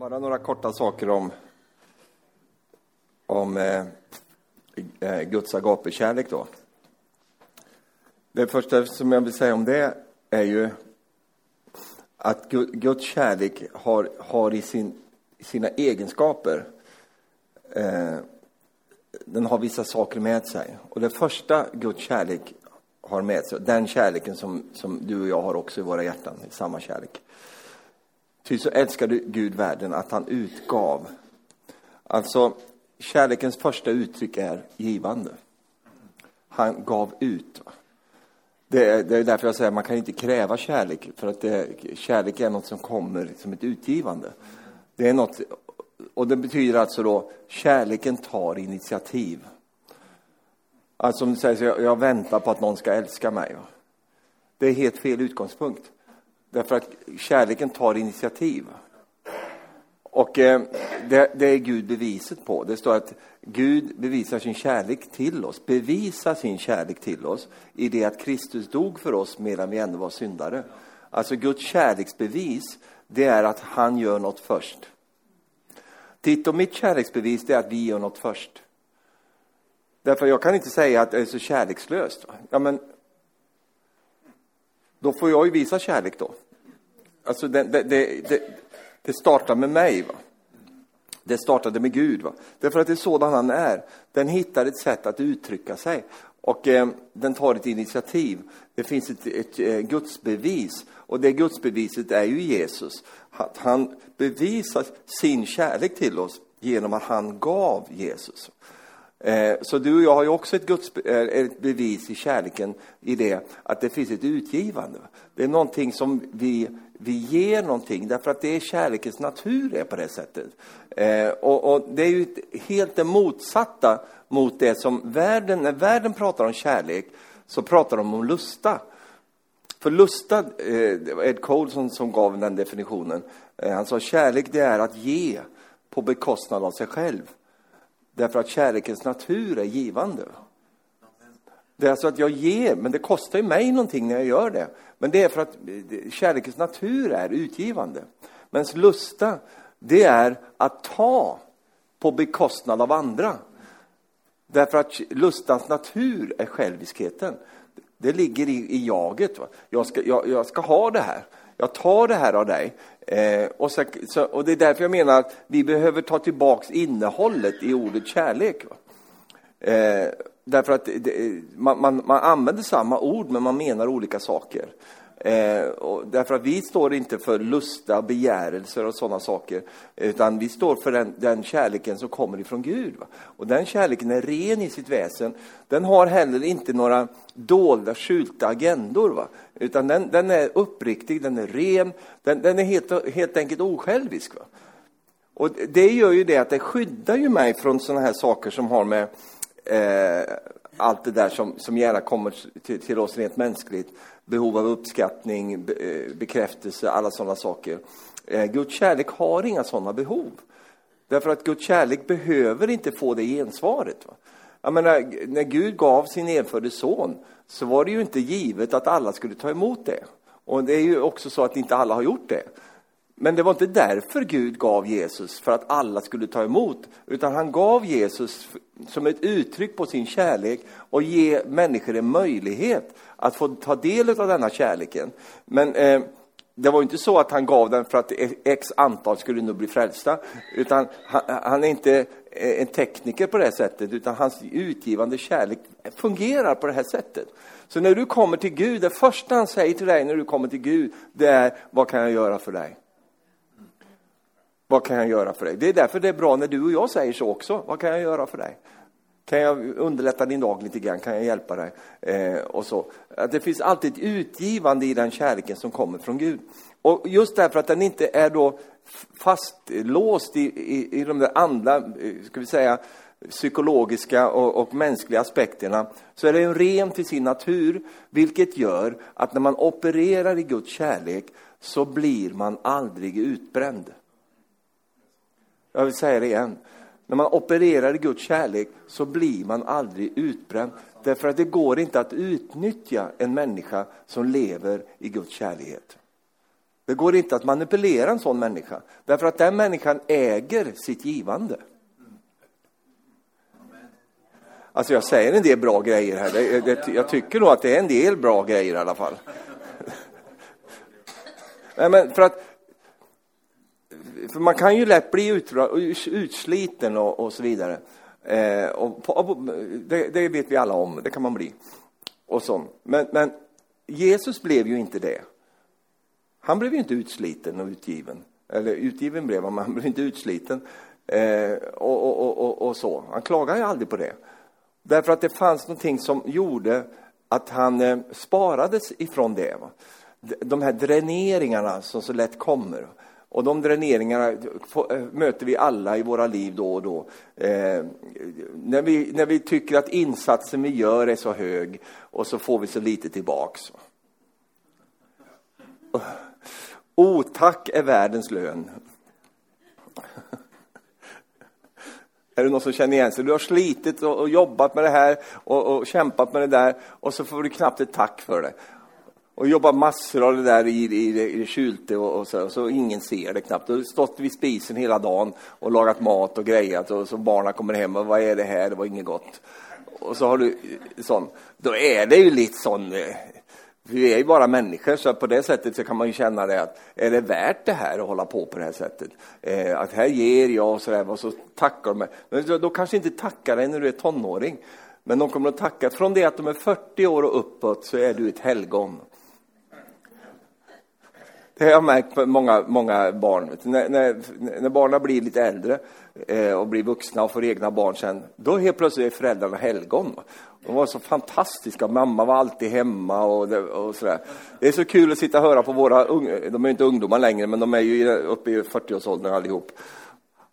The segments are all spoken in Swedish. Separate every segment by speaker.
Speaker 1: Bara några korta saker om, om eh, eh, Guds agapekärlek då. Det första som jag vill säga om det är ju att Guds kärlek har, har i sin, sina egenskaper eh, den har vissa saker med sig. Och det första Guds kärlek har med sig, den kärleken som, som du och jag har också i våra hjärtan, samma kärlek. Ty så älskade Gud världen att han utgav. Alltså, kärlekens första uttryck är givande. Han gav ut. Det är, det är därför jag säger att man kan inte kräva kärlek, för att det, kärlek är något som kommer som ett utgivande. Det är något, och det betyder alltså då, kärleken tar initiativ. Alltså om du säger så, jag, jag väntar på att någon ska älska mig. Det är helt fel utgångspunkt. Därför att kärleken tar initiativ. Och eh, det, det, är Gud beviset på. Det står att Gud bevisar sin kärlek till oss, bevisar sin kärlek till oss i det att Kristus dog för oss medan vi ännu var syndare. Alltså Guds kärleksbevis, det är att han gör något först. Titt och mitt kärleksbevis, det är att vi gör något först. Därför jag kan inte säga att det är så kärlekslöst. Ja, men då får jag ju visa kärlek då. Alltså det, det, det, det startar med mig. Va? Det startade med Gud. Va? Därför att det är sådan han är. Den hittar ett sätt att uttrycka sig. Och eh, den tar ett initiativ. Det finns ett, ett, ett gudsbevis. Och det gudsbeviset är ju Jesus. Att han bevisar sin kärlek till oss genom att han gav Jesus. Eh, så du och jag har ju också ett, Guds, eh, ett bevis i kärleken i det att det finns ett utgivande. Det är någonting som vi, vi ger någonting därför att det är kärlekens natur är på det sättet. Eh, och, och, det är ju helt det motsatta mot det som världen, när världen pratar om kärlek så pratar de om lusta. För lusta, Ed Colson som gav den definitionen, han sa kärlek det är att ge på bekostnad av sig själv. Därför att kärlekens natur är givande. Det är alltså att jag ger, men det kostar ju mig någonting när jag gör det. Men det är för att eh, kärlekens natur är utgivande. Men lusta, det är att ta på bekostnad av andra. Därför att lustans natur är själviskheten. Det ligger i, i jaget. Va? Jag, ska, jag, jag ska ha det här. Jag tar det här av dig. Eh, och, så, så, och, det är därför jag menar att vi behöver ta tillbaks innehållet i ordet kärlek. Eh, därför att det, man, man, man, använder samma ord, men man menar olika saker. Eh, och därför att vi står inte för lusta, begärelser och sådana saker, utan vi står för den, den kärleken som kommer ifrån Gud. Va? Och den kärleken är ren i sitt väsen. Den har heller inte några dolda, skylta agendor, va? utan den, den är uppriktig, den är ren, den, den är helt, helt enkelt osjälvisk. Va? Och det gör ju det att det skyddar ju mig från sådana här saker som har med eh, allt det där som, som gärna kommer till, till oss rent mänskligt. Behov av uppskattning, be, eh, bekräftelse, alla sådana saker. Eh, Guds kärlek har inga sådana behov. Därför att Guds kärlek behöver inte få det gensvaret. Va? Jag menar, när Gud gav sin enfödde son så var det ju inte givet att alla skulle ta emot det. Och det är ju också så att inte alla har gjort det. Men det var inte därför Gud gav Jesus, för att alla skulle ta emot, utan han gav Jesus som ett uttryck på sin kärlek och ge människor en möjlighet att få ta del av denna kärleken. Men eh, det var inte så att han gav den för att e- x antal skulle nu bli frälsta, utan han, han är inte eh, en tekniker på det sättet, utan hans utgivande kärlek fungerar på det här sättet. Så när du kommer till Gud, det första han säger till dig när du kommer till Gud, det är, vad kan jag göra för dig? Vad kan jag göra för dig? Det är därför det är bra när du och jag säger så också. Vad kan jag göra för dig? Kan jag underlätta din dag lite grann? Kan jag hjälpa dig? Eh, och så. Att det finns alltid ett utgivande i den kärleken som kommer från Gud. Och just därför att den inte är då fastlåst i, i, i de där andra, eh, ska vi säga, psykologiska och, och, mänskliga aspekterna, så är den ren till sin natur, vilket gör att när man opererar i Guds kärlek så blir man aldrig utbränd. Jag vill säga det igen. När man opererar i Guds kärlek så blir man aldrig utbränd. Därför att det går inte att utnyttja en människa som lever i Guds kärlighet. Det går inte att manipulera en sån människa, därför att den människan äger sitt givande. Alltså jag säger en del bra grejer här. Det, det, jag tycker nog att det är en del bra grejer i alla fall. Nej, men för att för man kan ju lätt bli utsliten och, och så vidare. Eh, och det, det, vet vi alla om, det kan man bli. Och så. Men, men Jesus blev ju inte det. Han blev ju inte utsliten och utgiven. Eller utgiven blev han, men han blev inte utsliten. Eh, och, och, och, och, så. Han klagade ju aldrig på det. Därför att det fanns någonting som gjorde att han eh, sparades ifrån det. Va? De här dräneringarna som så lätt kommer. Och de dräneringarna eh, möter vi alla i våra liv då och då. Eh, när, vi, när vi tycker att insatsen vi gör är så hög och så får vi så lite tillbaks. Otack är världens lön. Är det någon som känner igen sig? Du har slitit och, och jobbat med det här och, och, kämpat med det där och så får du knappt ett tack för det och jobbat massor av det där i, i, i kylte och, och, så, och så ingen ser det knappt. Du har stått vid spisen hela dagen och lagat mat och grejat och så barnen kommer hem och vad är det här, det var inget gott. Och så har du eh, sån, då är det ju lite sån, eh, vi är ju bara människor så på det sättet så kan man ju känna det att är det värt det här att hålla på på det här sättet? Eh, att här ger jag och så där och så tackar de mig. Men då, då kanske inte tackar dig när du är tonåring. Men de kommer att tacka, från det att de är 40 år och uppåt så är du ett helgon. Det har jag märkt på många, många barn. När, när, när barnen blir lite äldre eh, och blir vuxna och får egna barn sen, då helt plötsligt är föräldrarna helgon. De var så fantastiska. Mamma var alltid hemma och, det, och sådär. Det är så kul att sitta och höra på våra, de är inte ungdomar längre, men de är ju uppe i 40-årsåldern allihop.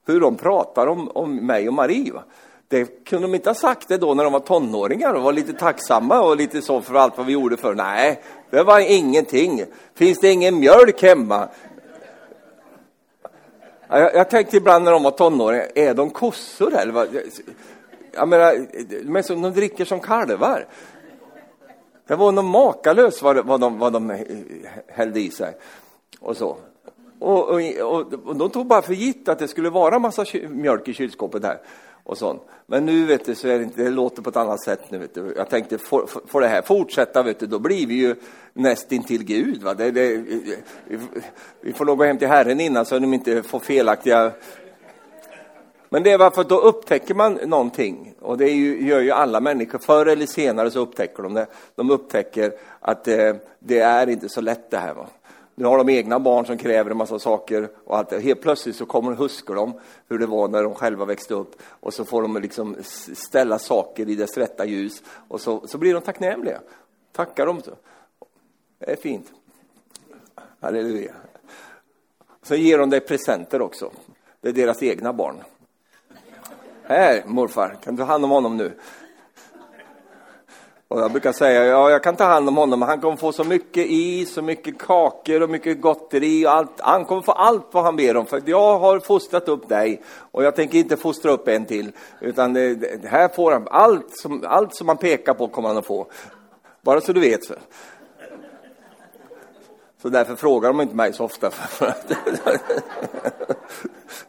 Speaker 1: Hur de pratar om, om mig och Marie. Va? Det kunde de inte ha sagt det då när de var tonåringar och var lite tacksamma och lite så för allt vad vi gjorde för. Nej, det var ingenting. Finns det ingen mjölk hemma? Jag, jag tänkte ibland när de var tonåringar, är de kossor eller vad? Jag menar, de, som, de dricker som kalvar. Det var nog makalöst vad, vad, de, vad de hällde i sig. Och så. Och, och, och, de tog bara för gitt att det skulle vara massa mjölk i kylskåpet där och sånt. Men nu vet du, så är det, inte, det låter på ett annat sätt nu. Vet du. Jag tänkte, får, får det här fortsätta, vet du, då blir vi ju nästintill Gud. Va? Det, det, vi får nog gå hem till Herren innan så att de inte får felaktiga... Men det är varför då upptäcker man någonting. Och det ju, gör ju alla människor. Förr eller senare så upptäcker de det. De upptäcker att det, det är inte så lätt det här. Va? Nu har de egna barn som kräver en massa saker och allt. Helt plötsligt så kommer de huskar de hur det var när de själva växte upp och så får de liksom ställa saker i dess rätta ljus och så, så blir de tacknämliga. Tackar dem. Det är fint. Halleluja. Så ger de dig presenter också. Det är deras egna barn. Här, morfar, kan du ta hand om honom nu? Och jag brukar säga, ja, jag kan ta hand om honom, han kommer få så mycket is, så mycket kakor och mycket gotteri och allt. Han kommer få allt vad han ber om, för jag har fostrat upp dig och jag tänker inte fostra upp en till, utan det, det här får han, allt som, allt som man pekar på kommer han att få. Bara så du vet. Så, så därför frågar de inte mig så ofta. För att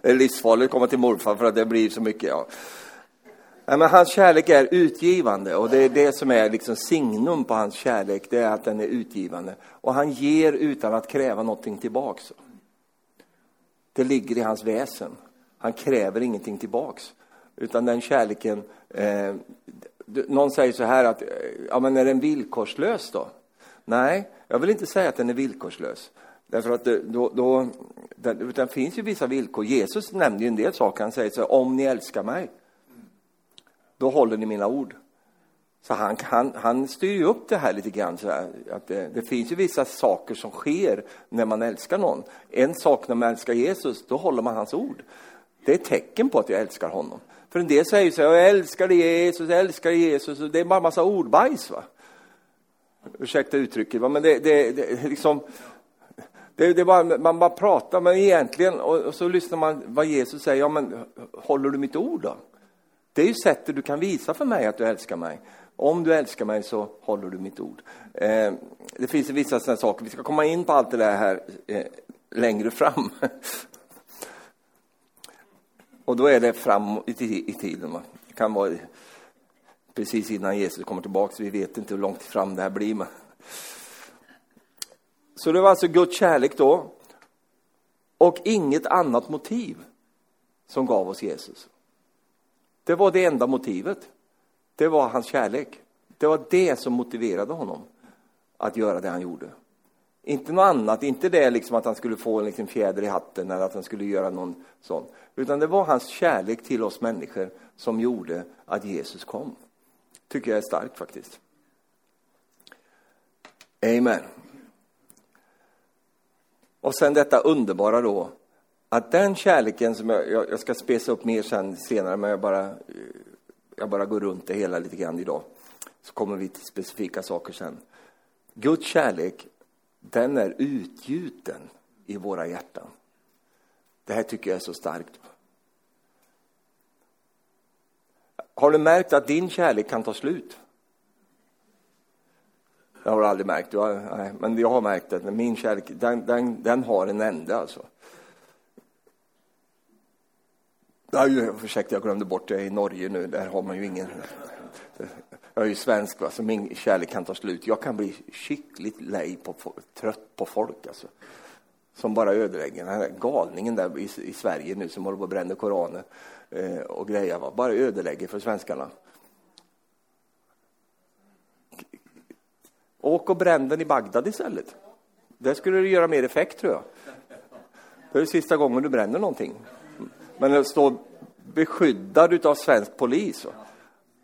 Speaker 1: det är livsfarligt att komma till morfar för att det blir så mycket. Ja. Ja, men hans kärlek är utgivande och det är det som är liksom signum på hans kärlek, det är att den är utgivande. Och han ger utan att kräva någonting tillbaks. Det ligger i hans väsen. Han kräver ingenting tillbaks. Utan den kärleken, eh, någon säger så här att, eh, ja men är den villkorslös då? Nej, jag vill inte säga att den är villkorslös. Därför att eh, då, då, utan det finns ju vissa villkor. Jesus nämnde ju en del saker. Han säger så här, om ni älskar mig då håller ni mina ord. Så han, han, han styr ju upp det här lite grann. Så här, att det, det, finns ju vissa saker som sker när man älskar någon. En sak när man älskar Jesus, då håller man hans ord. Det är ett tecken på att jag älskar honom. För en del säger så här, jag älskar Jesus, jag älskar Jesus. Det är bara en massa ordbajs. Va? Ursäkta uttrycket, va? men det, det, det liksom... Det, det bara, man bara pratar, men egentligen, och, och så lyssnar man vad Jesus säger, ja men håller du mitt ord då? Det är ju sättet du kan visa för mig att du älskar mig. Om du älskar mig så håller du mitt ord. Eh, det finns vissa sådana saker, vi ska komma in på allt det där här eh, längre fram. Och då är det fram i, tiden. Va? Det kan vara precis innan Jesus kommer tillbaka, så vi vet inte hur långt fram det här blir. Men... Så det var alltså Guds kärlek då, och inget annat motiv som gav oss Jesus. Det var det enda motivet. Det var hans kärlek. Det var det som motiverade honom att göra det han gjorde. Inte något annat, inte det liksom att han skulle få en liten fjäder i hatten eller att han skulle göra någon sån. Utan det var hans kärlek till oss människor som gjorde att Jesus kom. Tycker jag är starkt faktiskt. Amen. Och sen detta underbara då, att den kärleken som jag, jag ska spesa upp mer sen senare, men jag bara, jag bara går runt det hela lite grann idag. Så kommer vi till specifika saker sen. Guds kärlek, den är utgjuten i våra hjärtan. Det här tycker jag är så starkt. Har du märkt att din kärlek kan ta slut? Det har du aldrig märkt, du har, nej, men jag har märkt att min kärlek, den, den, den har en ände alltså. Nej, ursäkta, jag glömde bort Jag är i Norge nu, där har man ju ingen... Jag är ju svensk, va, så min kärlek kan ta slut. Jag kan bli skickligt lej på, trött på folk alltså. Som bara ödelägger. Den här galningen där i, i Sverige nu som håller på och bränner Koranen eh, och grejer, va. bara ödelägger för svenskarna. Åk och bränn den i Bagdad istället. Där skulle det göra mer effekt tror jag. Det är sista gången du bränner någonting. Men att stå beskyddad av svensk polis.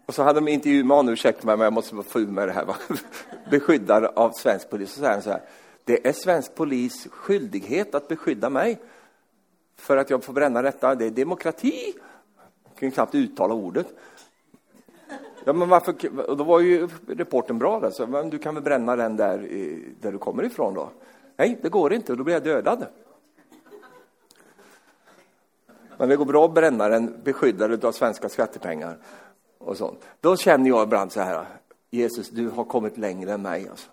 Speaker 1: Och så hade de intervju med honom, ursäkta mig men jag måste få ur med det här. Va? Beskyddad av svensk polis. Så säger han så här, det är svensk polis skyldighet att beskydda mig för att jag får bränna detta. Det är demokrati. Jag kan knappt uttala ordet. Ja, men varför, och då var ju reporten bra där, så men du kan väl bränna den där, eh, där du kommer ifrån då? Nej, det går inte, då blir jag dödad. Men det går bra att bränna den beskyddad av svenska skattepengar och sånt. Då känner jag ibland så här, Jesus, du har kommit längre än mig. Alltså.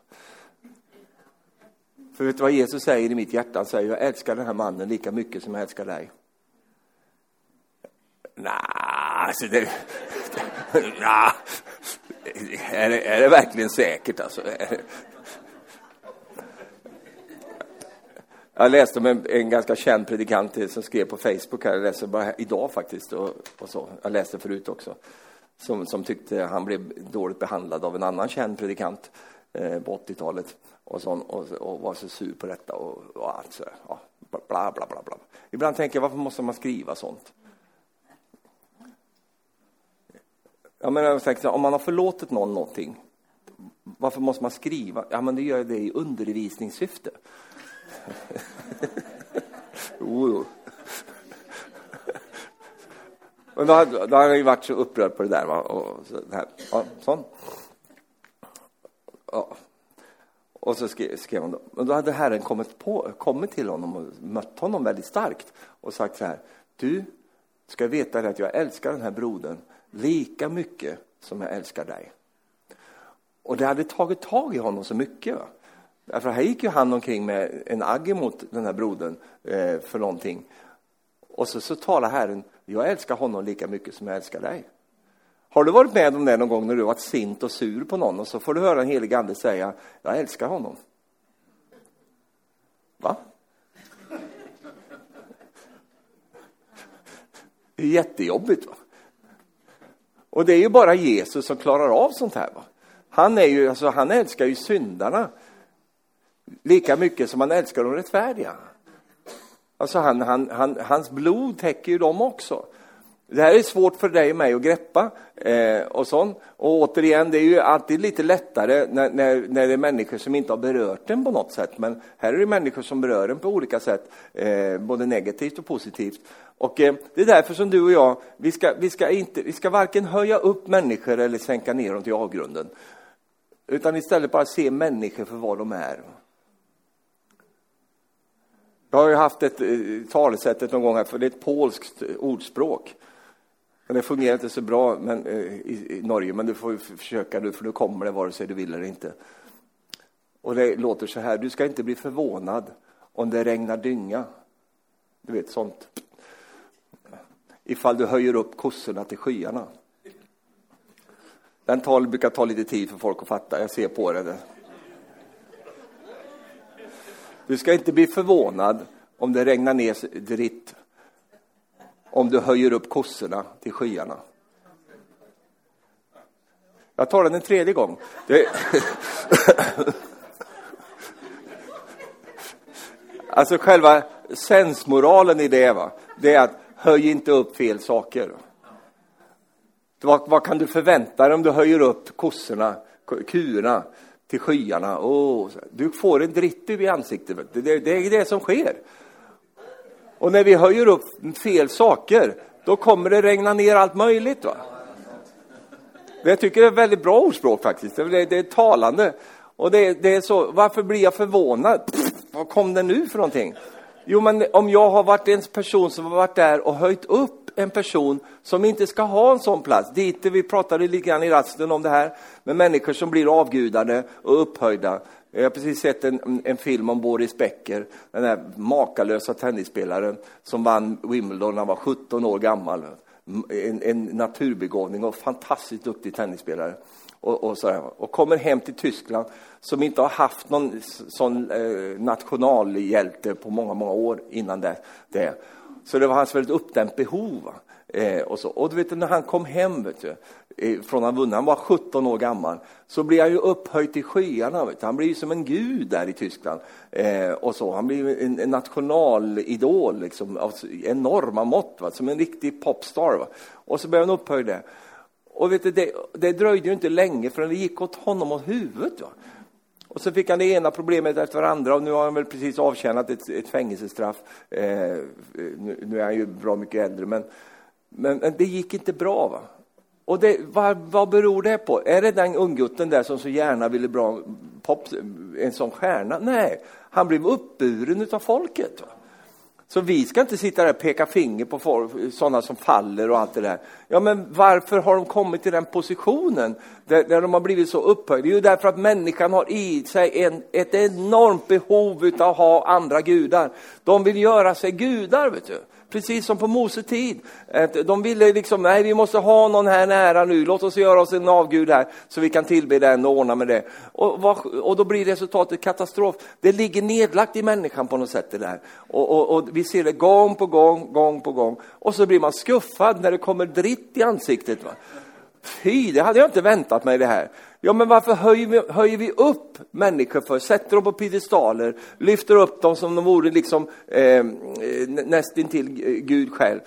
Speaker 1: För vet du vad Jesus säger i mitt hjärta? Han säger, jag älskar den här mannen lika mycket som jag älskar dig. Nej, alltså det... nah, är, det, är det verkligen säkert alltså? Jag läste om en, en, ganska känd predikant som skrev på Facebook här, jag läste bara idag faktiskt, och, och, så. Jag läste förut också, som, som tyckte han blev dåligt behandlad av en annan känd predikant eh, på 80-talet och, sån, och, och, var så sur på detta och, och allt så ja, bla, bla, bla, bla. Ibland tänker jag, varför måste man skriva sånt? Jag menar, om man har förlåtit någon någonting, varför måste man skriva? Ja, men det gör det i undervisningssyfte. Jo, Men då, hade, då hade jag ju varit så upprörd på det där. Va? Och så, här. Ja, sån. Ja. Och så skrev, skrev han då. Men då hade Herren kommit, på, kommit till honom och mött honom väldigt starkt och sagt så här. Du ska veta att jag älskar den här brodern lika mycket som jag älskar dig. Och det hade tagit tag i honom så mycket. Va? Därför här gick ju han omkring med en agg mot den här brodern eh, för någonting. Och så, så talar Herren, jag älskar honom lika mycket som jag älskar dig. Har du varit med om det någon gång när du varit sint och sur på någon och så får du höra en helig ande säga, jag älskar honom. Va? Det är jättejobbigt. Va? Och det är ju bara Jesus som klarar av sånt här. Va? Han, är ju, alltså, han älskar ju syndarna lika mycket som han älskar de rättfärdiga. Alltså han, han, han, hans blod täcker ju dem också. Det här är svårt för dig och mig att greppa. Eh, och sånt. Och återigen, det är ju alltid lite lättare när, när, när det är människor som inte har berört en på något sätt. Men här är det människor som berör en på olika sätt, eh, både negativt och positivt. Och eh, det är därför som du och jag, vi ska, vi, ska inte, vi ska varken höja upp människor eller sänka ner dem till avgrunden. Utan istället bara se människor för vad de är. Jag har ju haft ett talesätt talesättet någon gång här, för det är ett polskt ordspråk. det fungerar inte så bra men, eh, i, i Norge, men du får försöka nu, för nu kommer det vare sig du vill eller inte. Och det låter så här, du ska inte bli förvånad om det regnar dynga. Du vet, sånt. Ifall du höjer upp kossorna till skyarna. Den tal brukar ta lite tid för folk att fatta, jag ser på det. Du ska inte bli förvånad om det regnar ner dritt om du höjer upp kossorna till skyarna. Jag tar den en tredje gång. Det... alltså själva sensmoralen i det, va? det är att höj inte upp fel saker. Vad, vad kan du förvänta dig om du höjer upp kossorna, kurna, till skyarna? Oh, du får en dritt i ansiktet. Det, det, det är det som sker. Och när vi höjer upp fel saker, då kommer det regna ner allt möjligt. Va? Det jag tycker jag är ett väldigt bra ordspråk faktiskt. Det, det är talande. Och det, det, är så, varför blir jag förvånad? Pff, vad kom det nu för någonting? Jo, men om jag har varit en person som har varit där och höjt upp en person som inte ska ha en sån plats. Dite, vi pratade lite grann i rasten om det här med människor som blir avgudade och upphöjda. Jag har precis sett en, en film om Boris Becker, den där makalösa tennisspelaren som vann Wimbledon när han var 17 år gammal. En, en naturbegåvning och fantastiskt duktig tennisspelare. Och, och, sådär. och kommer hem till Tyskland som inte har haft någon sån eh, nationalhjälte på många, många år innan det. det. Så det var hans väldigt uppdämt behov. Eh, och, så. och du vet, när han kom hem vet du, eh, från han vunnit, han var 17 år gammal, så blev han ju upphöjd till skyarna. Vet du. Han blev ju som en gud där i Tyskland. Eh, och så. Han blev en, en nationalidol liksom, av enorma mått, va? som en riktig popstar. Va? Och så blev han upphöjd där. Och vet du, det, det dröjde ju inte länge förrän det gick åt honom åt huvudet. Va? Och så fick han det ena problemet efter det andra och nu har han väl precis avtjänat ett, ett fängelsestraff. Eh, nu, nu, är han ju bra mycket äldre, men, men, men det gick inte bra. Va? Och det, vad, vad beror det på? Är det den unggutten där som så gärna ville bli en sån stjärna? Nej, han blev uppburen av folket. Va? Så vi ska inte sitta där och peka finger på folk, sådana som faller och allt det där. Ja, men varför har de kommit till den positionen där, där de har blivit så upphöjda? Det är ju därför att människan har i sig en, ett enormt behov av att ha andra gudar. De vill göra sig gudar, vet du precis som på Mose tid. De ville liksom, nej vi måste ha någon här nära nu, låt oss göra oss en avgud här så vi kan tillbe den och ordna med det. Och, och då blir resultatet katastrof. Det ligger nedlagt i människan på något sätt det där. Och, och, och, vi ser det gång på gång, gång på gång. Och så blir man skuffad när det kommer dritt i ansiktet. Va? Fy, det hade jag inte väntat mig det här. Ja, men varför höjer vi, höjer vi upp människor för? Sätter dem på piedestaler, lyfter upp dem som de vore liksom eh, nästintill Gud själv.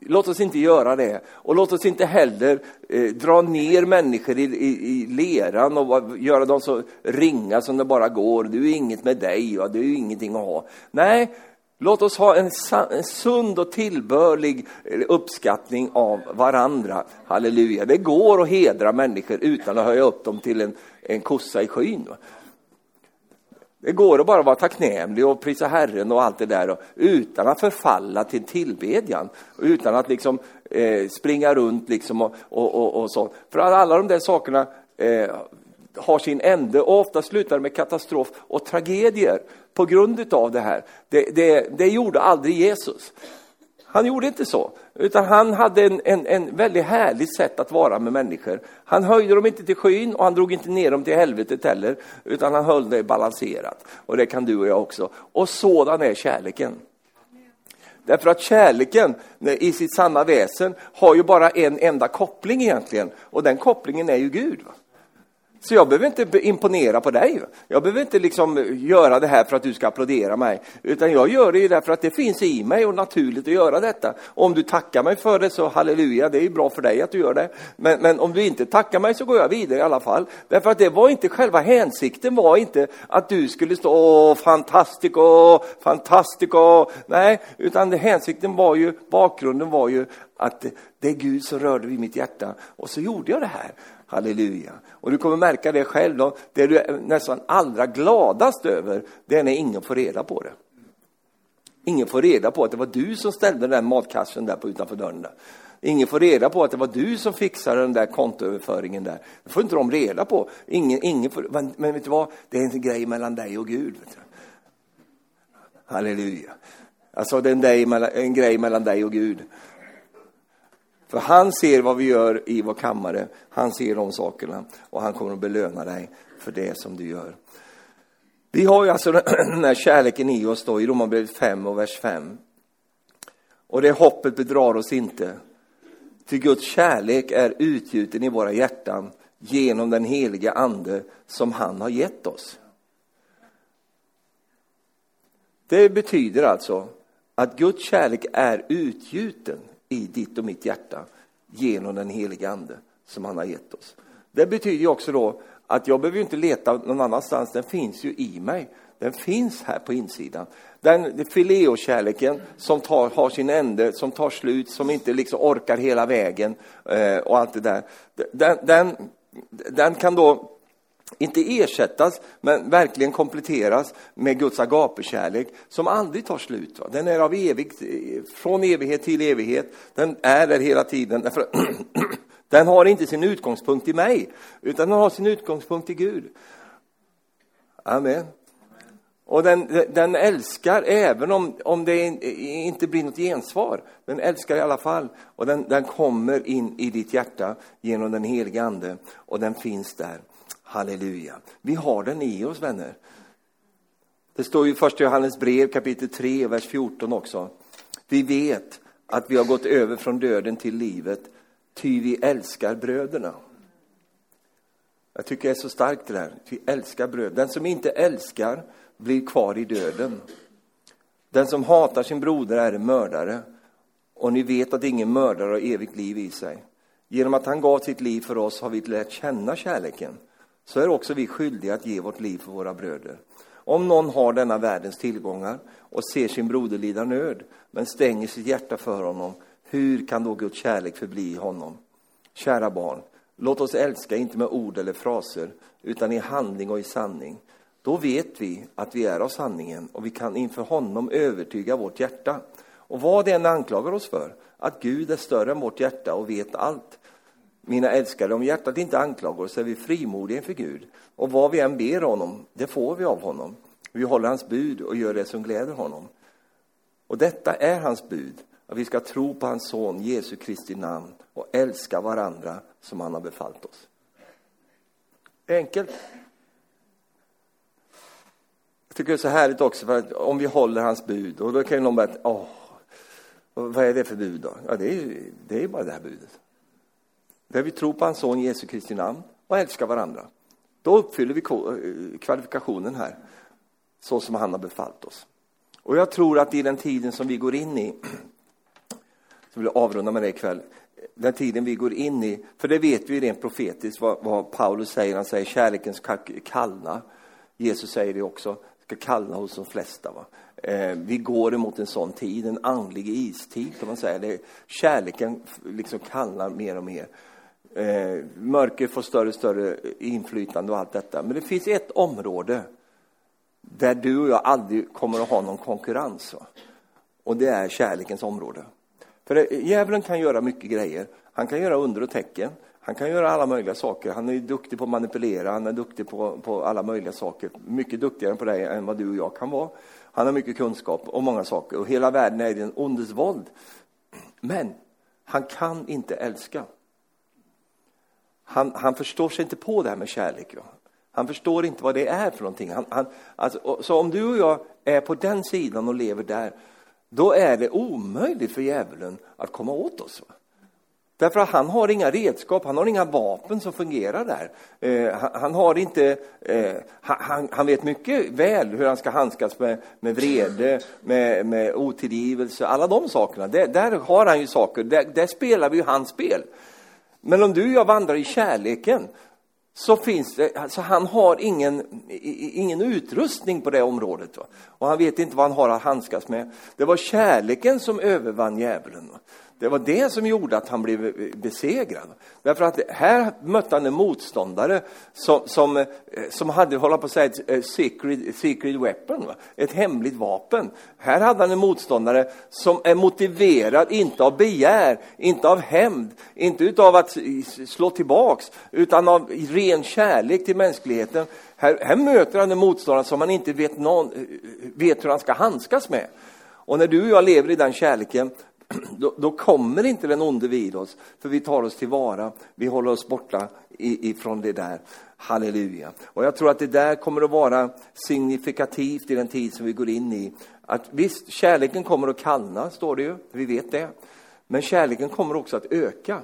Speaker 1: Låt oss inte göra det. Och låt oss inte heller eh, dra ner människor i, i, i leran och göra dem så ringa som det bara går. Du är inget med dig, va? du är ingenting att ha. Nej, Låt oss ha en, en sund och tillbörlig eh, uppskattning av varandra. Halleluja. Det går att hedra människor utan att höja upp dem till en, en kossa i skyn. Det går att bara vara tacknämlig och prisa Herren och allt det där utan att förfalla till tillbedjan. Utan att liksom eh, springa runt liksom och, och, och, och, så. För alla de där sakerna eh, har sin ände och ofta slutar med katastrof och tragedier på grund av det här. Det, det, det gjorde aldrig Jesus. Han gjorde inte så, utan han hade en, en, en väldigt härligt sätt att vara med människor. Han höjde dem inte till skyn och han drog inte ner dem till helvetet heller, utan han höll det balanserat. Och det kan du och jag också. Och sådan är kärleken. Därför att kärleken i sitt sanna väsen har ju bara en enda koppling egentligen, och den kopplingen är ju Gud. Va? Så jag behöver inte imponera på dig. Jag behöver inte liksom göra det här för att du ska applådera mig. Utan jag gör det ju därför att det finns i mig och naturligt att göra detta. Om du tackar mig för det så halleluja, det är ju bra för dig att du gör det. Men, men om du inte tackar mig så går jag vidare i alla fall. Därför att det var inte själva hänsikten var inte att du skulle stå åh fantastico, fantastico. Nej, utan det, hänsikten var ju, bakgrunden var ju att det är Gud som rörde vid mitt hjärta. Och så gjorde jag det här. Halleluja. Och du kommer märka det själv då. Det du är nästan allra gladast över, det är när ingen får reda på det. Ingen får reda på att det var du som ställde den matkassen där på utanför dörren. Där. Ingen får reda på att det var du som fixade den där kontoöverföringen där. Det får inte de reda på. Ingen, ingen får, men, men vet du vad? Det är en grej mellan dig och Gud. Halleluja. Alltså det är en, en grej mellan dig och Gud. För han ser vad vi gör i vår kammare. Han ser de sakerna och han kommer att belöna dig för det som du gör. Vi har ju alltså den här kärleken i oss då i Romarbrevet 5 och vers 5. Och det hoppet bedrar oss inte. Ty Guds kärlek är utgjuten i våra hjärtan genom den heliga ande som han har gett oss. Det betyder alltså att Guds kärlek är utgjuten i ditt och mitt hjärta genom den heliga ande som han har gett oss. Det betyder också då att jag behöver inte leta någon annanstans, den finns ju i mig. Den finns här på insidan. Den fileokärleken som tar, har sin ände, som tar slut, som inte liksom orkar hela vägen eh, och allt det där. Den, den, den kan då inte ersättas, men verkligen kompletteras med Guds agapekärlek som aldrig tar slut. Va? Den är av evigt, från evighet till evighet. Den är där hela tiden. Den har inte sin utgångspunkt i mig, utan den har sin utgångspunkt i Gud. Amen. Och den, den älskar även om, om det inte blir något gensvar. Den älskar i alla fall. Och den, den kommer in i ditt hjärta genom den helige Ande. Och den finns där. Halleluja. Vi har den i oss, vänner. Det står i första Johannes brev kapitel 3, vers 14 också. Vi vet att vi har gått över från döden till livet, ty vi älskar bröderna. Jag tycker det är så starkt det där. Vi älskar bröder. Den som inte älskar blir kvar i döden. Den som hatar sin broder är en mördare. Och ni vet att ingen mördare har evigt liv i sig. Genom att han gav sitt liv för oss har vi lärt känna kärleken så är också vi skyldiga att ge vårt liv för våra bröder. Om någon har denna världens tillgångar och ser sin broder lida nöd, men stänger sitt hjärta för honom, hur kan då Guds kärlek förbli i honom? Kära barn, låt oss älska inte med ord eller fraser, utan i handling och i sanning. Då vet vi att vi är av sanningen och vi kan inför honom övertyga vårt hjärta. Och vad det än anklagar oss för, att Gud är större än vårt hjärta och vet allt, mina älskade, om hjärtat inte anklagar oss är vi frimodiga inför Gud. Och vad vi än ber honom, det får vi av honom. Vi håller hans bud och gör det som gläder honom. Och detta är hans bud, att vi ska tro på hans son Jesu Kristi namn och älska varandra som han har befallt oss. Enkelt. Jag tycker det är så härligt också, för att om vi håller hans bud, och då kan ju någon bara, åh, vad är det för bud då? Ja, det är, det är bara det här budet. Där vi tror på hans son Jesu Kristi namn och älskar varandra. Då uppfyller vi eh, kvalifikationen här, så som han har befallt oss. Och jag tror att i den tiden som vi går in i, så vill jag avrunda med det ikväll, den tiden vi går in i, för det vet vi rent profetiskt vad, vad Paulus säger, han säger kärleken ska kallna. Jesus säger det också, ska kallna hos de flesta. Va? Eh, vi går emot en sån tid, en andlig istid kan man säga. Det, kärleken liksom kallnar mer och mer. Eh, mörker får större och större inflytande och allt detta. Men det finns ett område där du och jag aldrig kommer att ha någon konkurrens. Och det är kärlekens område. För djävulen kan göra mycket grejer. Han kan göra under och tecken. Han kan göra alla möjliga saker. Han är duktig på att manipulera, han är duktig på, på alla möjliga saker. Mycket duktigare på det än vad du och jag kan vara. Han har mycket kunskap om många saker och hela världen är i en ondes våld. Men han kan inte älska han, han förstår sig inte på det här med kärlek. Ja. Han förstår inte vad det är för någonting. Han, han, alltså, så om du och jag är på den sidan och lever där, då är det omöjligt för djävulen att komma åt oss. Va? Därför att han har inga redskap, han har inga vapen som fungerar där. Eh, han, han, har inte, eh, han, han, vet mycket väl hur han ska handskas med, med vrede, med, med otillgivelse, alla de sakerna. Det, där har han ju saker, där, där spelar vi ju hans spel. Men om du och jag vandrar i kärleken så finns det, alltså han har ingen, ingen utrustning på det området. Va? Och han vet inte vad han har att handskas med. Det var kärleken som övervann djävulen. Va? Det var det som gjorde att han blev besegrad. Därför att här mötte han en motståndare som, som, eh, som hade, hålla på att säga, ett eh, secret, secret weapon, va? ett hemligt vapen. Här hade han en motståndare som är motiverad, inte av begär, inte av hämnd, inte utav att slå tillbaks, utan av ren kärlek till mänskligheten. Här, här möter han en motståndare som han inte vet, någon, eh, vet hur han ska handskas med. Och när du och jag lever i den kärleken, då, då, kommer inte den onde vid oss, för vi tar oss tillvara, vi håller oss borta ifrån det där. Halleluja. Och jag tror att det där kommer att vara signifikativt i den tid som vi går in i. Att visst, kärleken kommer att kallna, står det ju, vi vet det. Men kärleken kommer också att öka.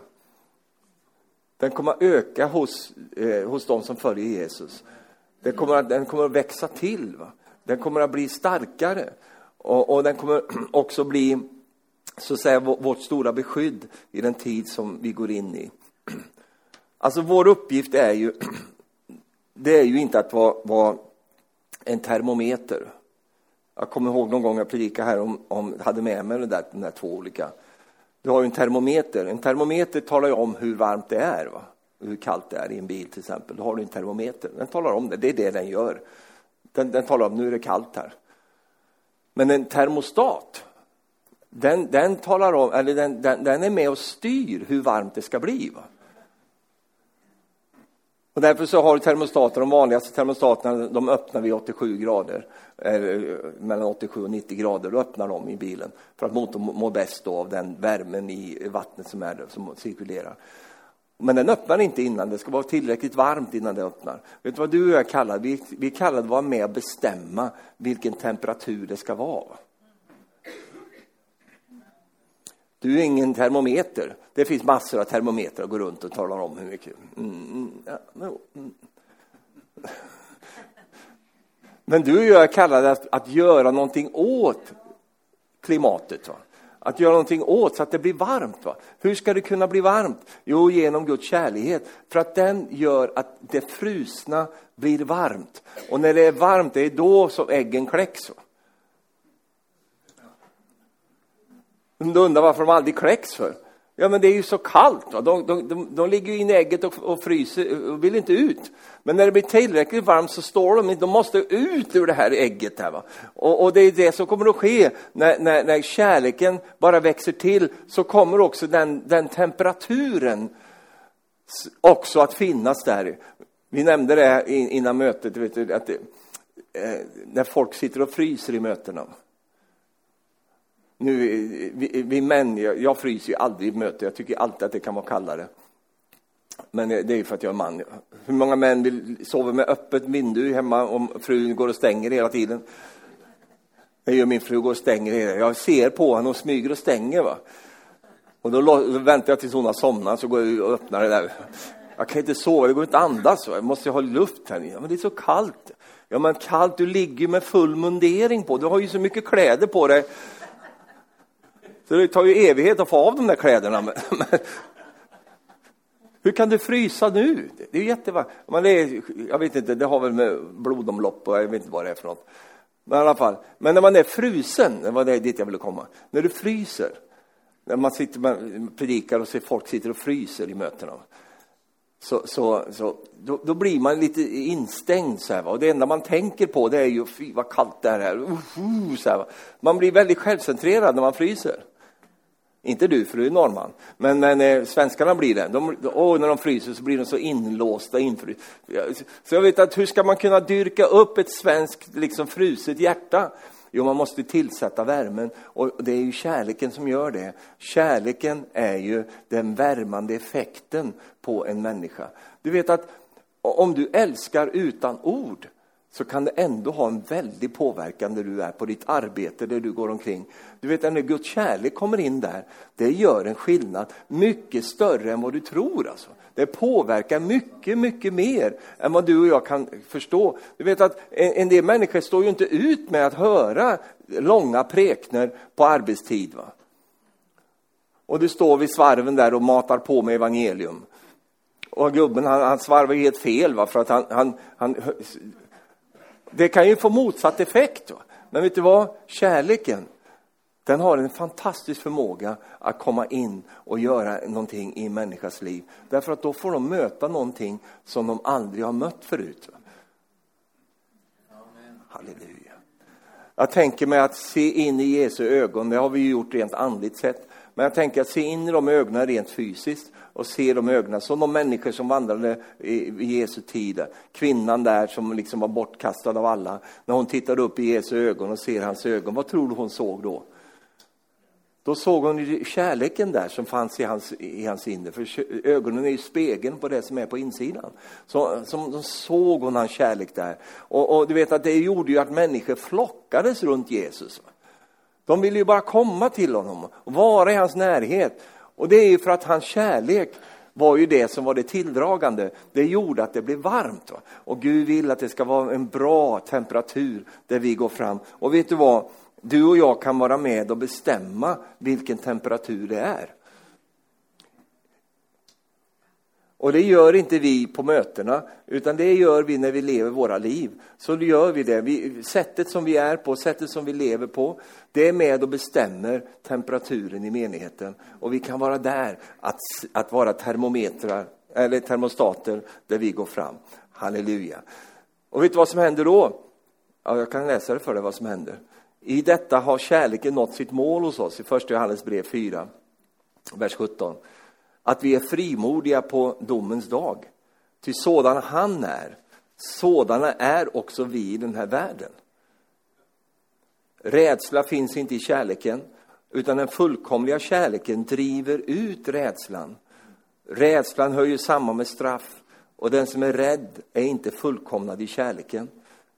Speaker 1: Den kommer att öka hos, eh, hos de som följer Jesus. Den kommer att, den kommer att växa till. Va? Den kommer att bli starkare. Och, och den kommer också bli så att säga, vårt stora beskydd i den tid som vi går in i. Alltså vår uppgift är ju, det är ju inte att vara, vara en termometer. Jag kommer ihåg någon gång jag predikade här om, om hade med mig den där, de där två olika. Du har ju en termometer. En termometer talar ju om hur varmt det är. Va? Hur kallt det är i en bil till exempel. Då har du en termometer. Den talar om det. Det är det den gör. Den, den talar om nu är det kallt här. Men en termostat, den, den talar om, eller den, den, den, är med och styr hur varmt det ska bli. Va? Och därför så har termostater, de vanligaste termostaterna, de öppnar vid 87 grader, eh, mellan 87 och 90 grader, då öppnar de i bilen för att motorn mår bäst då av den värmen i vattnet som, är som cirkulerar. Men den öppnar inte innan, det ska vara tillräckligt varmt innan den öppnar. Vet du vad du och jag kallar? Vi, vi kallar det att vara med och bestämma vilken temperatur det ska vara. Du är ingen termometer. Det finns massor av termometrar att gå runt och tala om hur mycket. Mm, mm ja, mm. Men du och jag kallar det att, att göra någonting åt klimatet. Va? Att göra någonting åt så att det blir varmt. Va? Hur ska det kunna bli varmt? Jo, genom Guds kärlek. För att den gör att det frusna blir varmt. Och när det är varmt, det är då som äggen kläcks. Va? Du undrar varför de aldrig kläcks för? Ja, men det är ju så kallt. Va? De, de, de, de ligger ju i ägget och, och fryser och vill inte ut. Men när det blir tillräckligt varmt så står de de måste ut ur det här ägget. Här, va? Och, och det är det som kommer att ske när, när, när kärleken bara växer till, så kommer också den, den temperaturen också att finnas där. Vi nämnde det innan mötet, vet du, att det, eh, när folk sitter och fryser i mötena. Nu, vi, vi män, jag, jag fryser ju aldrig i möte, jag tycker alltid att det kan vara kallare. Men det är ju för att jag är man. Hur många män vill sova med öppet vindu hemma om frun går och stänger hela tiden? Det gör min fru, går och stänger. hela Jag ser på henne och smyger och stänger. Va? Och då, då väntar jag tills hon har somnat, så går jag och öppnar det där. Jag kan inte sova, det går inte att andas. Va? Jag måste ha luft här Ja, men det är så kallt. Ja, men kallt, du ligger med full mundering på. Du har ju så mycket kläder på dig. Så det tar ju evighet att få av de där kläderna. Hur kan du frysa nu? Det är ju jättevarmt. jag vet inte, det har väl med blodomlopp och jag vet inte vad det är för något. Men i alla fall, men när man är frusen, det var det dit jag ville komma. När du fryser, när man sitter man predikar och ser folk sitter och fryser i mötena. Så, så, så då, då, blir man lite instängd så här, och det enda man tänker på det är ju fy vad kallt det är här. Uh, uh, så här, Man blir väldigt självcentrerad när man fryser. Inte du, för du är norrman. Men, men eh, svenskarna blir det. De, oh, när de fryser så blir de så inlåsta. Infry. Så jag vet att hur ska man kunna dyrka upp ett svenskt liksom, fruset hjärta? Jo, man måste tillsätta värmen och det är ju kärleken som gör det. Kärleken är ju den värmande effekten på en människa. Du vet att om du älskar utan ord så kan det ändå ha en väldig påverkan där du är på ditt arbete, där du går omkring. Du vet, när Guds kärlek kommer in där, det gör en skillnad mycket större än vad du tror. Alltså. Det påverkar mycket, mycket mer än vad du och jag kan förstå. Du vet att en, del människor står ju inte ut med att höra långa prekner på arbetstid. Va? Och du står vid svarven där och matar på med evangelium. Och gubben han, han svarvar helt fel, va? för att han, han, han det kan ju få motsatt effekt. Va? Men vet du vad? Kärleken, Den har en fantastisk förmåga att komma in och göra någonting i en människas liv. Därför att då får de möta någonting som de aldrig har mött förut. Amen. Halleluja. Jag tänker mig att se in i Jesu ögon, det har vi ju gjort rent andligt sett. Men jag tänker att se in i de ögonen rent fysiskt och se de ögonen som de människor som vandrade i Jesu tid. Kvinnan där som liksom var bortkastad av alla. När hon tittade upp i Jesu ögon och ser hans ögon, vad tror du hon såg då? Då såg hon kärleken där som fanns i hans, i hans inre. För ögonen är ju spegeln på det som är på insidan. Så, som, så såg hon hans kärlek där. Och, och, du vet att det gjorde ju att människor flockades runt Jesus. De ville ju bara komma till honom och vara i hans närhet. Och det är ju för att hans kärlek var ju det som var det tilldragande. Det gjorde att det blev varmt. Va? Och Gud vill att det ska vara en bra temperatur där vi går fram. Och vet du vad? Du och jag kan vara med och bestämma vilken temperatur det är. Och det gör inte vi på mötena, utan det gör vi när vi lever våra liv. Så gör vi det. Vi, sättet som vi är på, sättet som vi lever på, det är med och bestämmer temperaturen i menigheten. Och vi kan vara där att, att vara termometrar, eller termostater där vi går fram. Halleluja. Och vet du vad som händer då? Ja, jag kan läsa det för dig vad som händer. I detta har kärleken nått sitt mål hos oss, i första Johannes brev 4, vers 17. Att vi är frimodiga på domens dag. Till sådan han är, sådana är också vi i den här världen. Rädsla finns inte i kärleken, utan den fullkomliga kärleken driver ut rädslan. Rädslan hör ju samman med straff, och den som är rädd är inte fullkomnad i kärleken.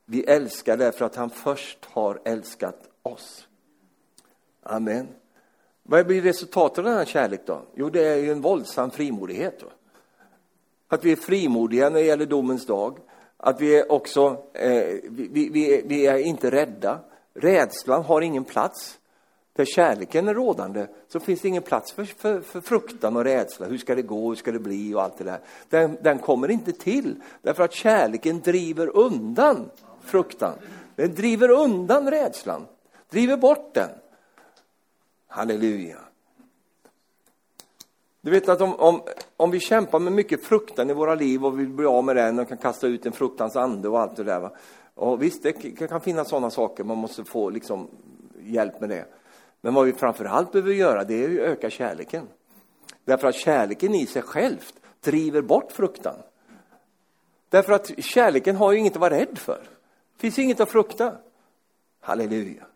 Speaker 1: Vi älskar därför att han först har älskat oss. Amen. Vad blir resultatet av den här kärlek då? Jo, det är ju en våldsam frimodighet. Då. Att vi är frimodiga när det gäller domens dag. Att vi är också, eh, vi, vi, vi, är inte rädda. Rädslan har ingen plats. Där kärleken är rådande så finns det ingen plats för, för, för, fruktan och rädsla. Hur ska det gå, hur ska det bli och allt det där. Den, den kommer inte till därför att kärleken driver undan fruktan. Den driver undan rädslan, driver bort den. Halleluja. Du vet att om, om, om vi kämpar med mycket fruktan i våra liv och vill bli av med den och kan kasta ut en fruktans ande och allt det där. Va? Och visst, det kan finnas sådana saker, man måste få liksom hjälp med det. Men vad vi framför allt behöver göra, det är att öka kärleken. Därför att kärleken i sig själv driver bort fruktan. Därför att kärleken har ju inget att vara rädd för. Det finns inget att frukta. Halleluja.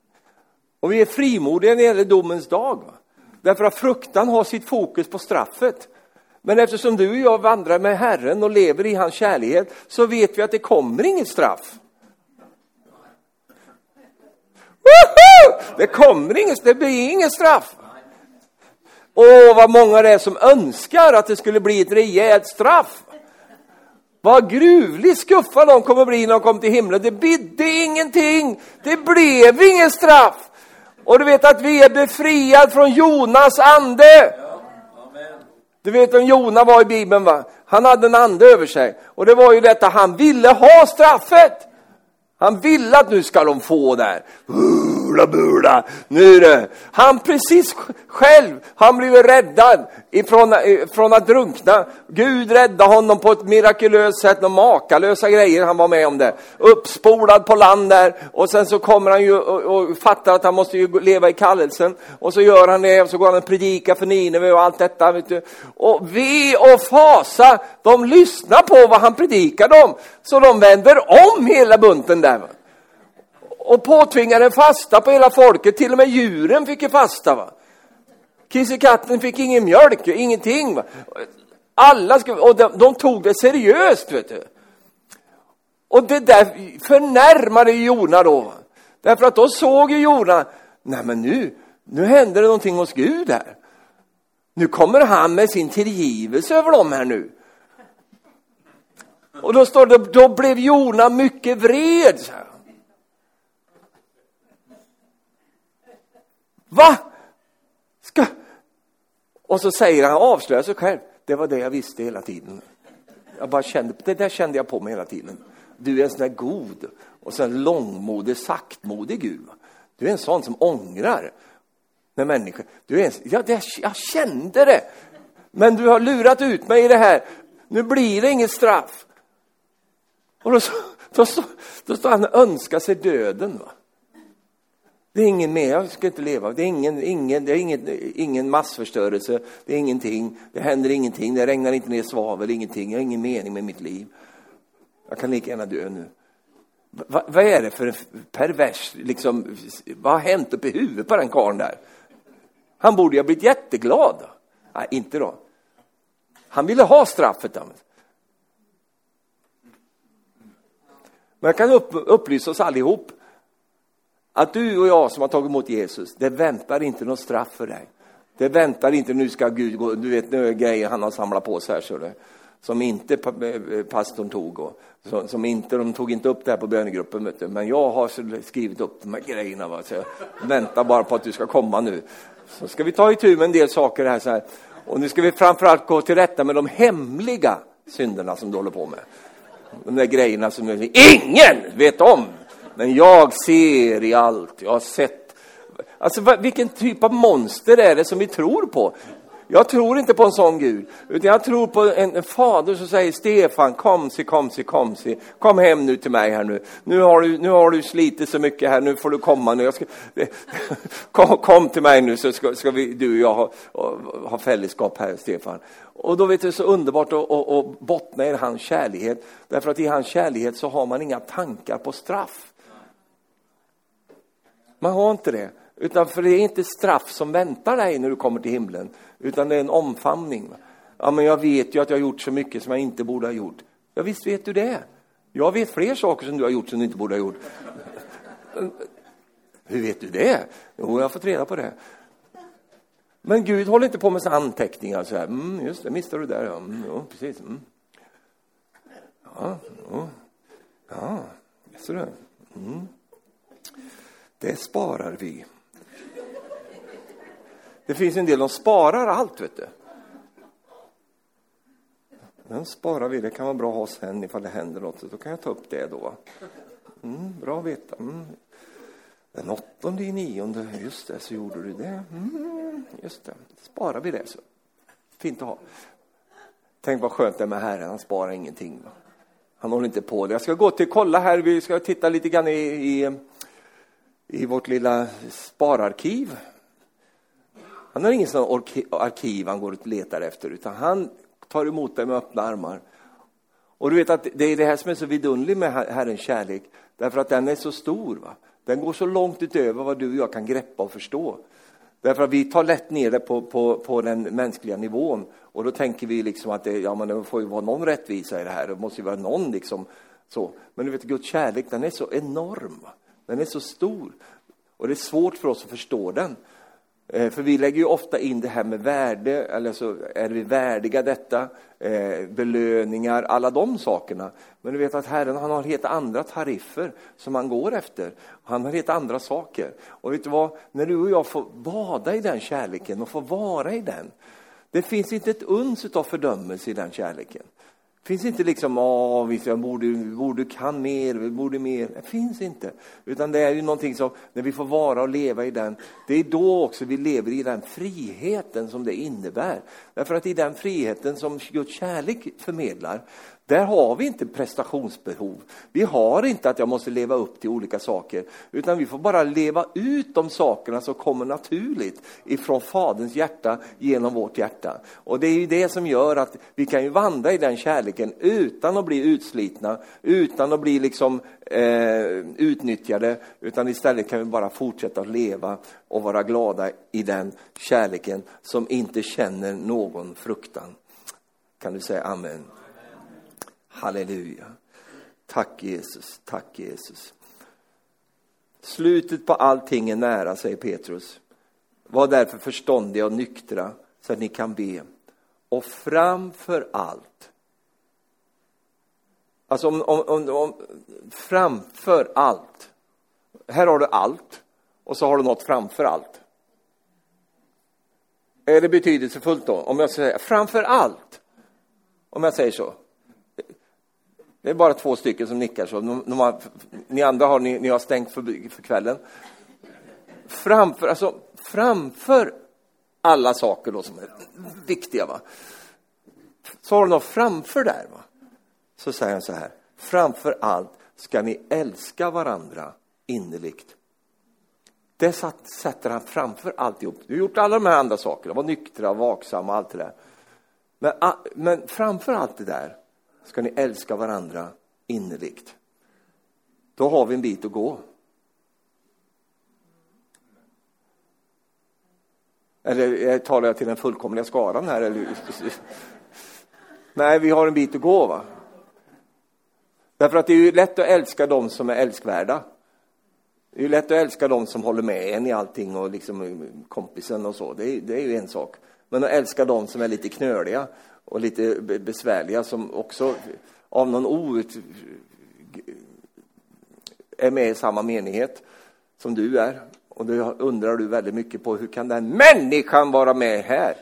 Speaker 1: Och vi är frimodiga när det gäller domens dag. Va? Därför att fruktan har sitt fokus på straffet. Men eftersom du och jag vandrar med Herren och lever i hans kärlek så vet vi att det kommer inget straff. Woho! Det kommer inget, det blir inget straff. Åh, vad många det är som önskar att det skulle bli ett rejält straff. Vad gruvligt skuffa de kommer bli när de kommer till himlen. Det bidde ingenting. Det blev inget straff. Och du vet att vi är befriade från Jonas ande. Du vet vem Jona var i Bibeln va? Han hade en ande över sig. Och det var ju detta, han ville ha straffet. Han ville att nu ska de få där. Bula, bula. Nu det. Han precis själv, han blev räddad ifrån, från att drunkna. Gud räddade honom på ett mirakulöst sätt, de makalösa grejer han var med om det. Uppspolad på land där och sen så kommer han ju och, och fattar att han måste ju leva i kallelsen. Och så gör han det och så går han och predikar för Nineve och allt detta. Vet du. Och vi och fasa, de lyssnar på vad han predikar om. Så de vänder om hela bunten där. Och påtvingade en fasta på hela folket, till och med djuren fick ju fasta. Va? Kissekatten fick ingen mjölk, ingenting. Va? Alla skulle, och de, de, tog det seriöst, vet du. Och det där förnärmade Jona då. Va? Därför att då såg ju Jona, nej men nu, nu händer det någonting hos Gud här. Nu kommer han med sin tillgivelse över dem här nu. Och då står det, då blev Jona mycket vred. Va? Ska... Och så säger han, avslöjar sig själv. Det var det jag visste hela tiden. Jag bara kände, det där kände jag på mig hela tiden. Du är en sån där god och sån långmodig, saktmodig Gud. Du är en sån som ångrar. När människor, du är, ja, det, jag kände det. Men du har lurat ut mig i det här. Nu blir det inget straff. Och då, då, då, då står han och önskar sig döden. Va? Det är ingen mer, jag ska inte leva. Det är ingen, ingen, det är ingen, ingen massförstörelse, det är ingenting, det händer ingenting, det regnar inte ner svavel, ingenting, jag har ingen mening med mitt liv. Jag kan lika gärna dö nu. Va, vad är det för pervers, liksom, vad har hänt uppe i huvudet på den karln där? Han borde ju ha blivit jätteglad. Nej, inte då. Han ville ha straffet. Men jag kan upp, upplysa oss allihop att du och jag som har tagit emot Jesus, det väntar inte något straff för dig. Det väntar inte, nu ska Gud gå, du vet nu är grejer han har samlat på sig här, så det, som inte eh, eh, pastorn tog och som, som, inte, de tog inte upp det här på bönegruppen, vet du. men jag har skrivit upp de här grejerna, va? så jag väntar bara på att du ska komma nu. Så ska vi ta itu med en del saker här, så här. och nu ska vi framförallt gå till rätta med de hemliga synderna som du håller på med. De där grejerna som ingen vet om. Men jag ser i allt, jag har sett. Alltså vilken typ av monster är det som vi tror på? Jag tror inte på en sån Gud, utan jag tror på en, en fader som säger Stefan, kom si, kom si, kom si. Kom hem nu till mig här nu. Nu har du, nu har du slitit så mycket här, nu får du komma nu. Ska, kom, kom, till mig nu så ska, ska vi, du och jag ha, ha fällskap här, Stefan. Och då vet du, så underbart att, att, att bottna i hans kärlighet. Därför att i hans kärlighet så har man inga tankar på straff. Man har inte det. Utan för det är inte straff som väntar dig när du kommer till himlen, utan det är en omfamning. Ja, men jag vet ju att jag har gjort så mycket som jag inte borde ha gjort. Ja, visst vet du det. Jag vet fler saker som du har gjort som du inte borde ha gjort. Hur vet du det? Jo, jag har fått reda på det. Men Gud håller inte på med sina anteckningar så här. Mm, just det, missade du där. Ja, mm, jo, precis. Mm. Ja, ja, ja, så det. Mm. Det sparar vi. Det finns en del som sparar allt, vet du. Den sparar vi, det kan vara bra att ha sen ifall det händer något. Då kan jag ta upp det då. Mm, bra att veta. Mm. Den åttonde i nionde, just det, så gjorde du det. Mm, just det, sparar vi det så. Fint att ha. Tänk vad skönt det är med Herren, han sparar ingenting. Han håller inte på det. Jag ska gå till, kolla här, vi ska titta lite grann i, i i vårt lilla spararkiv. Han har ingen sån arkiv han går och letar efter, utan han tar emot dig med öppna armar. Och du vet att det är det här som är så vidunderligt med Herrens kärlek, därför att den är så stor. Va? Den går så långt utöver vad du och jag kan greppa och förstå. Därför att vi tar lätt ner det på, på, på den mänskliga nivån. Och då tänker vi liksom att det, ja, men det får ju vara någon rättvisa i det här, det måste ju vara någon liksom så. Men du vet, Guds kärlek, den är så enorm. Va? Den är så stor och det är svårt för oss att förstå den. Eh, för vi lägger ju ofta in det här med värde, eller så är vi värdiga detta, eh, belöningar, alla de sakerna. Men du vet att Herren han har helt andra tariffer som han går efter. Han har helt andra saker. Och vet du vad, när du och jag får bada i den kärleken och får vara i den, det finns inte ett uns av fördömelse i den kärleken. Det finns inte liksom, åh, vi borde, borde kan mer, vi borde mer. Det finns inte. Utan det är ju någonting som, när vi får vara och leva i den, det är då också vi lever i den friheten som det innebär. Därför att i den friheten som Guds kärlek förmedlar, där har vi inte prestationsbehov. Vi har inte att jag måste leva upp till olika saker, utan vi får bara leva ut de sakerna som kommer naturligt ifrån Faderns hjärta genom vårt hjärta. Och det är ju det som gör att vi kan ju vandra i den kärleken utan att bli utslitna, utan att bli liksom eh, utnyttjade, utan istället kan vi bara fortsätta att leva och vara glada i den kärleken som inte känner någon fruktan. Kan du säga amen? Halleluja. Tack Jesus, tack Jesus. Slutet på allting är nära, säger Petrus. Var därför förståndiga och nyktra så att ni kan be. Och framför allt, alltså om, om, om, om, framför allt, här har du allt och så har du något framför allt. Är det betydelsefullt då? Om jag säger framför allt, om jag säger så. Det är bara två stycken som nickar så. De, de har, ni andra har, ni, ni har stängt för, för kvällen. Framför, alltså, framför alla saker då som är viktiga. Va? Så har du något framför där. Va? Så säger han så här, framför allt ska ni älska varandra innerligt. Det sätter han framför alltihop. Du har gjort alla de här andra sakerna, var nyktra, vaksamma och allt det där. Men, men framför allt det där ska ni älska varandra innerligt. Då har vi en bit att gå. Eller eh, talar jag till den fullkomliga skaran här? Eller? Nej, vi har en bit att gå. va? Därför att det är ju lätt att älska dem som är älskvärda. Det är ju lätt att älska dem som håller med en i allting och liksom eh, kompisen och så. Det är, det är ju en sak. Men att älska dem som är lite knöliga och lite besvärliga som också av någon out är med i samma menighet som du är. Och då undrar du väldigt mycket på hur kan den människan vara med här?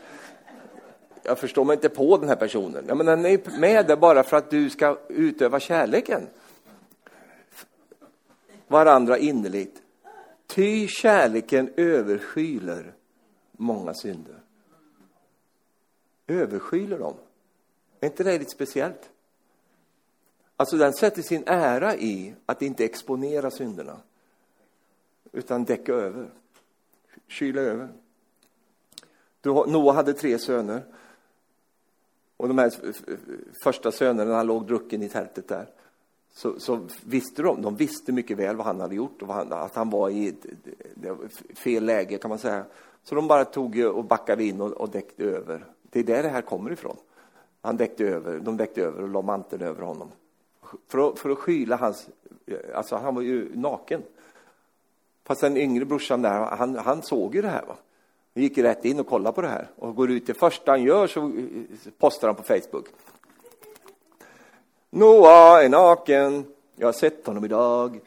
Speaker 1: Jag förstår mig inte på den här personen. Ja, men den är med där bara för att du ska utöva kärleken. Varandra innerligt. Ty kärleken överskyler många synder. Överskyler dem. Är inte det lite speciellt? Alltså den sätter sin ära i att inte exponera synderna utan däcka över, kyla över. Noa hade tre söner. Och de här första sönerna, han låg drucken i tältet där, så, så, visste de, de visste mycket väl vad han hade gjort och han, att han var i fel läge kan man säga. Så de bara tog och backade in och, och däckte över. Det är där det här kommer ifrån. Han däckte över, de däckte över och la manteln över honom. För att, för att skyla hans, eh, alltså han var ju naken. Fast den yngre brorsan där, han, han såg ju det här. Va? Han gick rätt in och kollade på det här och går ut. Det första han gör så eh, postar han på Facebook. Noah är naken. Jag har sett honom idag.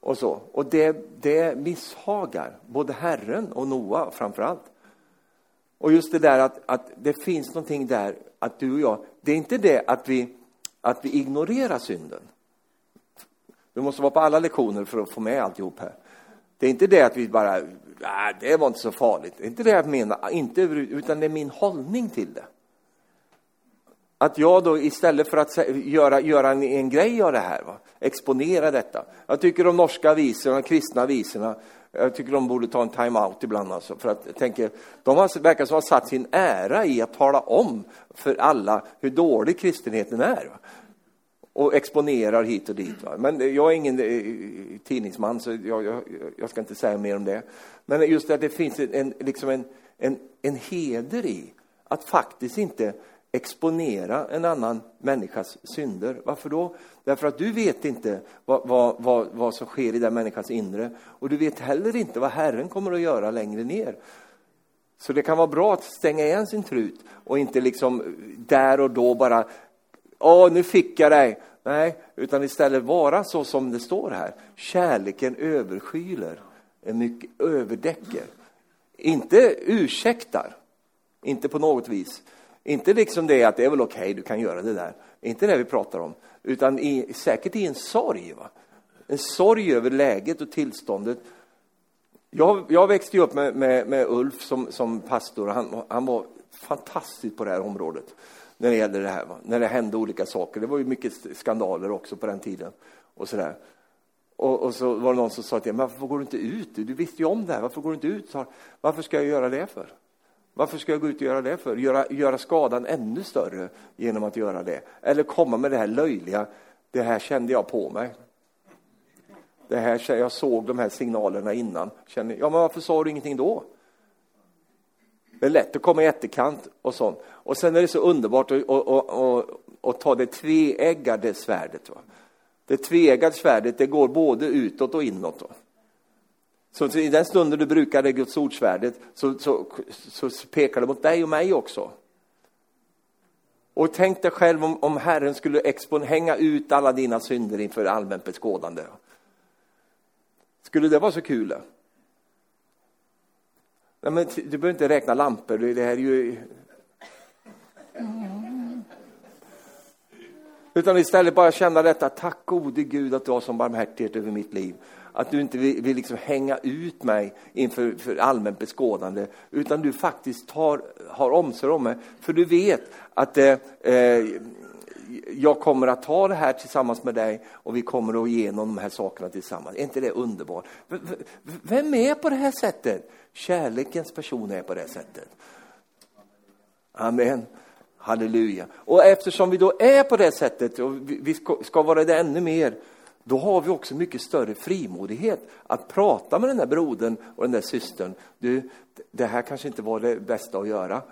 Speaker 1: Och så. Och det, det misshagar både Herren och Noa framför allt. Och just det där att, att det finns någonting där att du och jag, det är inte det att vi, att vi ignorerar synden. Du måste vara på alla lektioner för att få med alltihop här. Det är inte det att vi bara, Nej, det var inte så farligt. Det är inte det jag menar, inte, utan det är min hållning till det. Att jag då istället för att göra, göra en, en grej av det här, va? exponera detta. Jag tycker de norska visorna, de kristna visorna, jag tycker de borde ta en time-out ibland. Alltså, för att jag tänker, de har, verkar som ha satt sin ära i att tala om för alla hur dålig kristenheten är. Va? och exponerar hit och dit. Va? Men jag är ingen eh, eh tidningsman, så jag, jag, jag, ska inte säga mer om det. Men just att det finns en, liksom en, en, en heder i att faktiskt inte exponera en annan människas synder. Varför då? Därför att du vet inte vad, vad, vad, vad som sker i den människans inre och du vet heller inte vad Herren kommer att göra längre ner. Så det kan vara bra att stänga igen sin trut och inte liksom där och då bara Åh, nu fick jag dig. Nej, utan istället vara så som det står här. Kärleken överskyler, är mycket överdäcker. Inte ursäktar, inte på något vis. Inte liksom det att det är väl okej, okay, du kan göra det där. Inte det vi pratar om, utan i, säkert i en sorg. Va? En sorg över läget och tillståndet. Jag, jag växte ju upp med, med, med Ulf som, som pastor. Han, han var fantastisk på det här området när det gällde det här. Va? När det hände olika saker. Det var ju mycket skandaler också på den tiden. Och sådär. Och, och så var det någon som sa till mig, varför går du inte ut? Du visste ju om det här, varför går du inte ut? Varför ska jag göra det för? Varför ska jag gå ut och göra det för? Göra, göra skadan ännu större genom att göra det? Eller komma med det här löjliga, det här kände jag på mig. Det här, jag såg de här signalerna innan. Känner, ja, men varför sa du ingenting då? Det är lätt att komma i efterkant och sånt. Och sen är det så underbart att, att, att, att ta det tveeggade svärdet. Va? Det tveeggade svärdet, det går både utåt och inåt. Va? Så i den stunden du brukar det Guds ordsvärdet så, så, så, pekar det mot dig och mig också. Och tänk dig själv om, om Herren skulle expon, hänga ut alla dina synder inför allmänt beskådande. Skulle det vara så kul? Nej, men du behöver inte räkna lampor, det här är ju... Utan istället bara känna detta, tack gode Gud att du har sån barmhärtighet över mitt liv att du inte vill, vill liksom hänga ut mig inför för allmänt beskådande, utan du faktiskt tar, har omsorg om mig. För du vet att eh, eh, jag kommer att ta det här tillsammans med dig och vi kommer att gå igenom de här sakerna tillsammans. Är inte det underbart? Vem är på det här sättet? Kärlekens person är på det sättet. Amen. Halleluja. Och eftersom vi då är på det sättet och vi ska vara det ännu mer, då har vi också mycket större frimodighet att prata med den där brodern och den där systern. Du, det här kanske inte var det bästa att göra.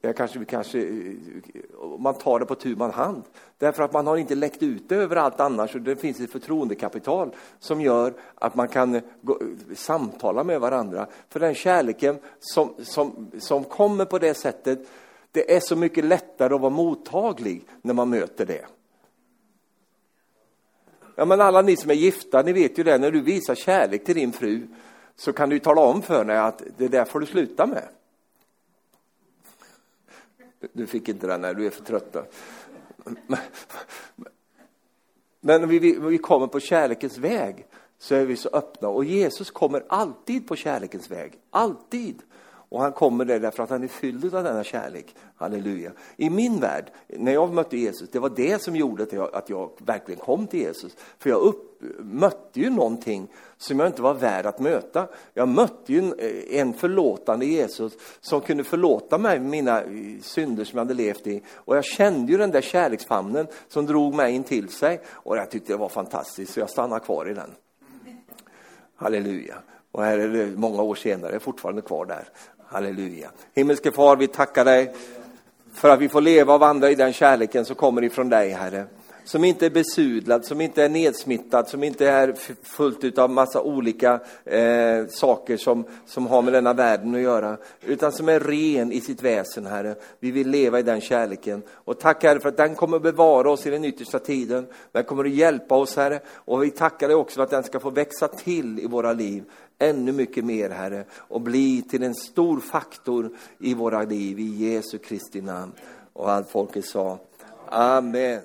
Speaker 1: Det kanske, vi kanske, eh, man tar det på tu man hand. Därför att man har inte läckt ut det överallt annars och det finns ett förtroendekapital som gör att man kan gå, samtala med varandra. För den kärleken som, som, som kommer på det sättet, det är så mycket lättare att vara mottaglig när man möter det. Ja, men alla ni som är gifta, ni vet ju det, när du visar kärlek till din fru så kan du tala om för henne att det där får du sluta med. Du fick inte den, här, du är för trött. Men vi, vi, vi kommer på kärlekens väg så är vi så öppna och Jesus kommer alltid på kärlekens väg. Alltid. Och han kommer där därför att han är fylld av denna kärlek. Halleluja. I min värld, när jag mötte Jesus, det var det som gjorde att jag, att jag verkligen kom till Jesus. För jag upp, mötte ju någonting som jag inte var värd att möta. Jag mötte ju en, eh, en förlåtande Jesus som kunde förlåta mig mina eh, synder som jag hade levt i. Och jag kände ju den där kärleksfamnen som drog mig in till sig. Och jag tyckte det var fantastiskt, så jag stannade kvar i den. Halleluja. Och här är det många år senare, jag är fortfarande kvar där. Halleluja. Himmelske far, vi tackar dig för att vi får leva och vandra i den kärleken som kommer ifrån dig, Herre. Som inte är besudlad, som inte är nedsmittad, som inte är fullt av massa olika eh, saker som, som har med denna världen att göra. Utan som är ren i sitt väsen, Herre. Vi vill leva i den kärleken. Och tack Herre för att den kommer bevara oss i den yttersta tiden. Den kommer att hjälpa oss, Herre. Och vi tackar dig också för att den ska få växa till i våra liv ännu mycket mer, Herre, och bli till en stor faktor i våra liv, i Jesu Kristi namn. Och allt folket sa Amen.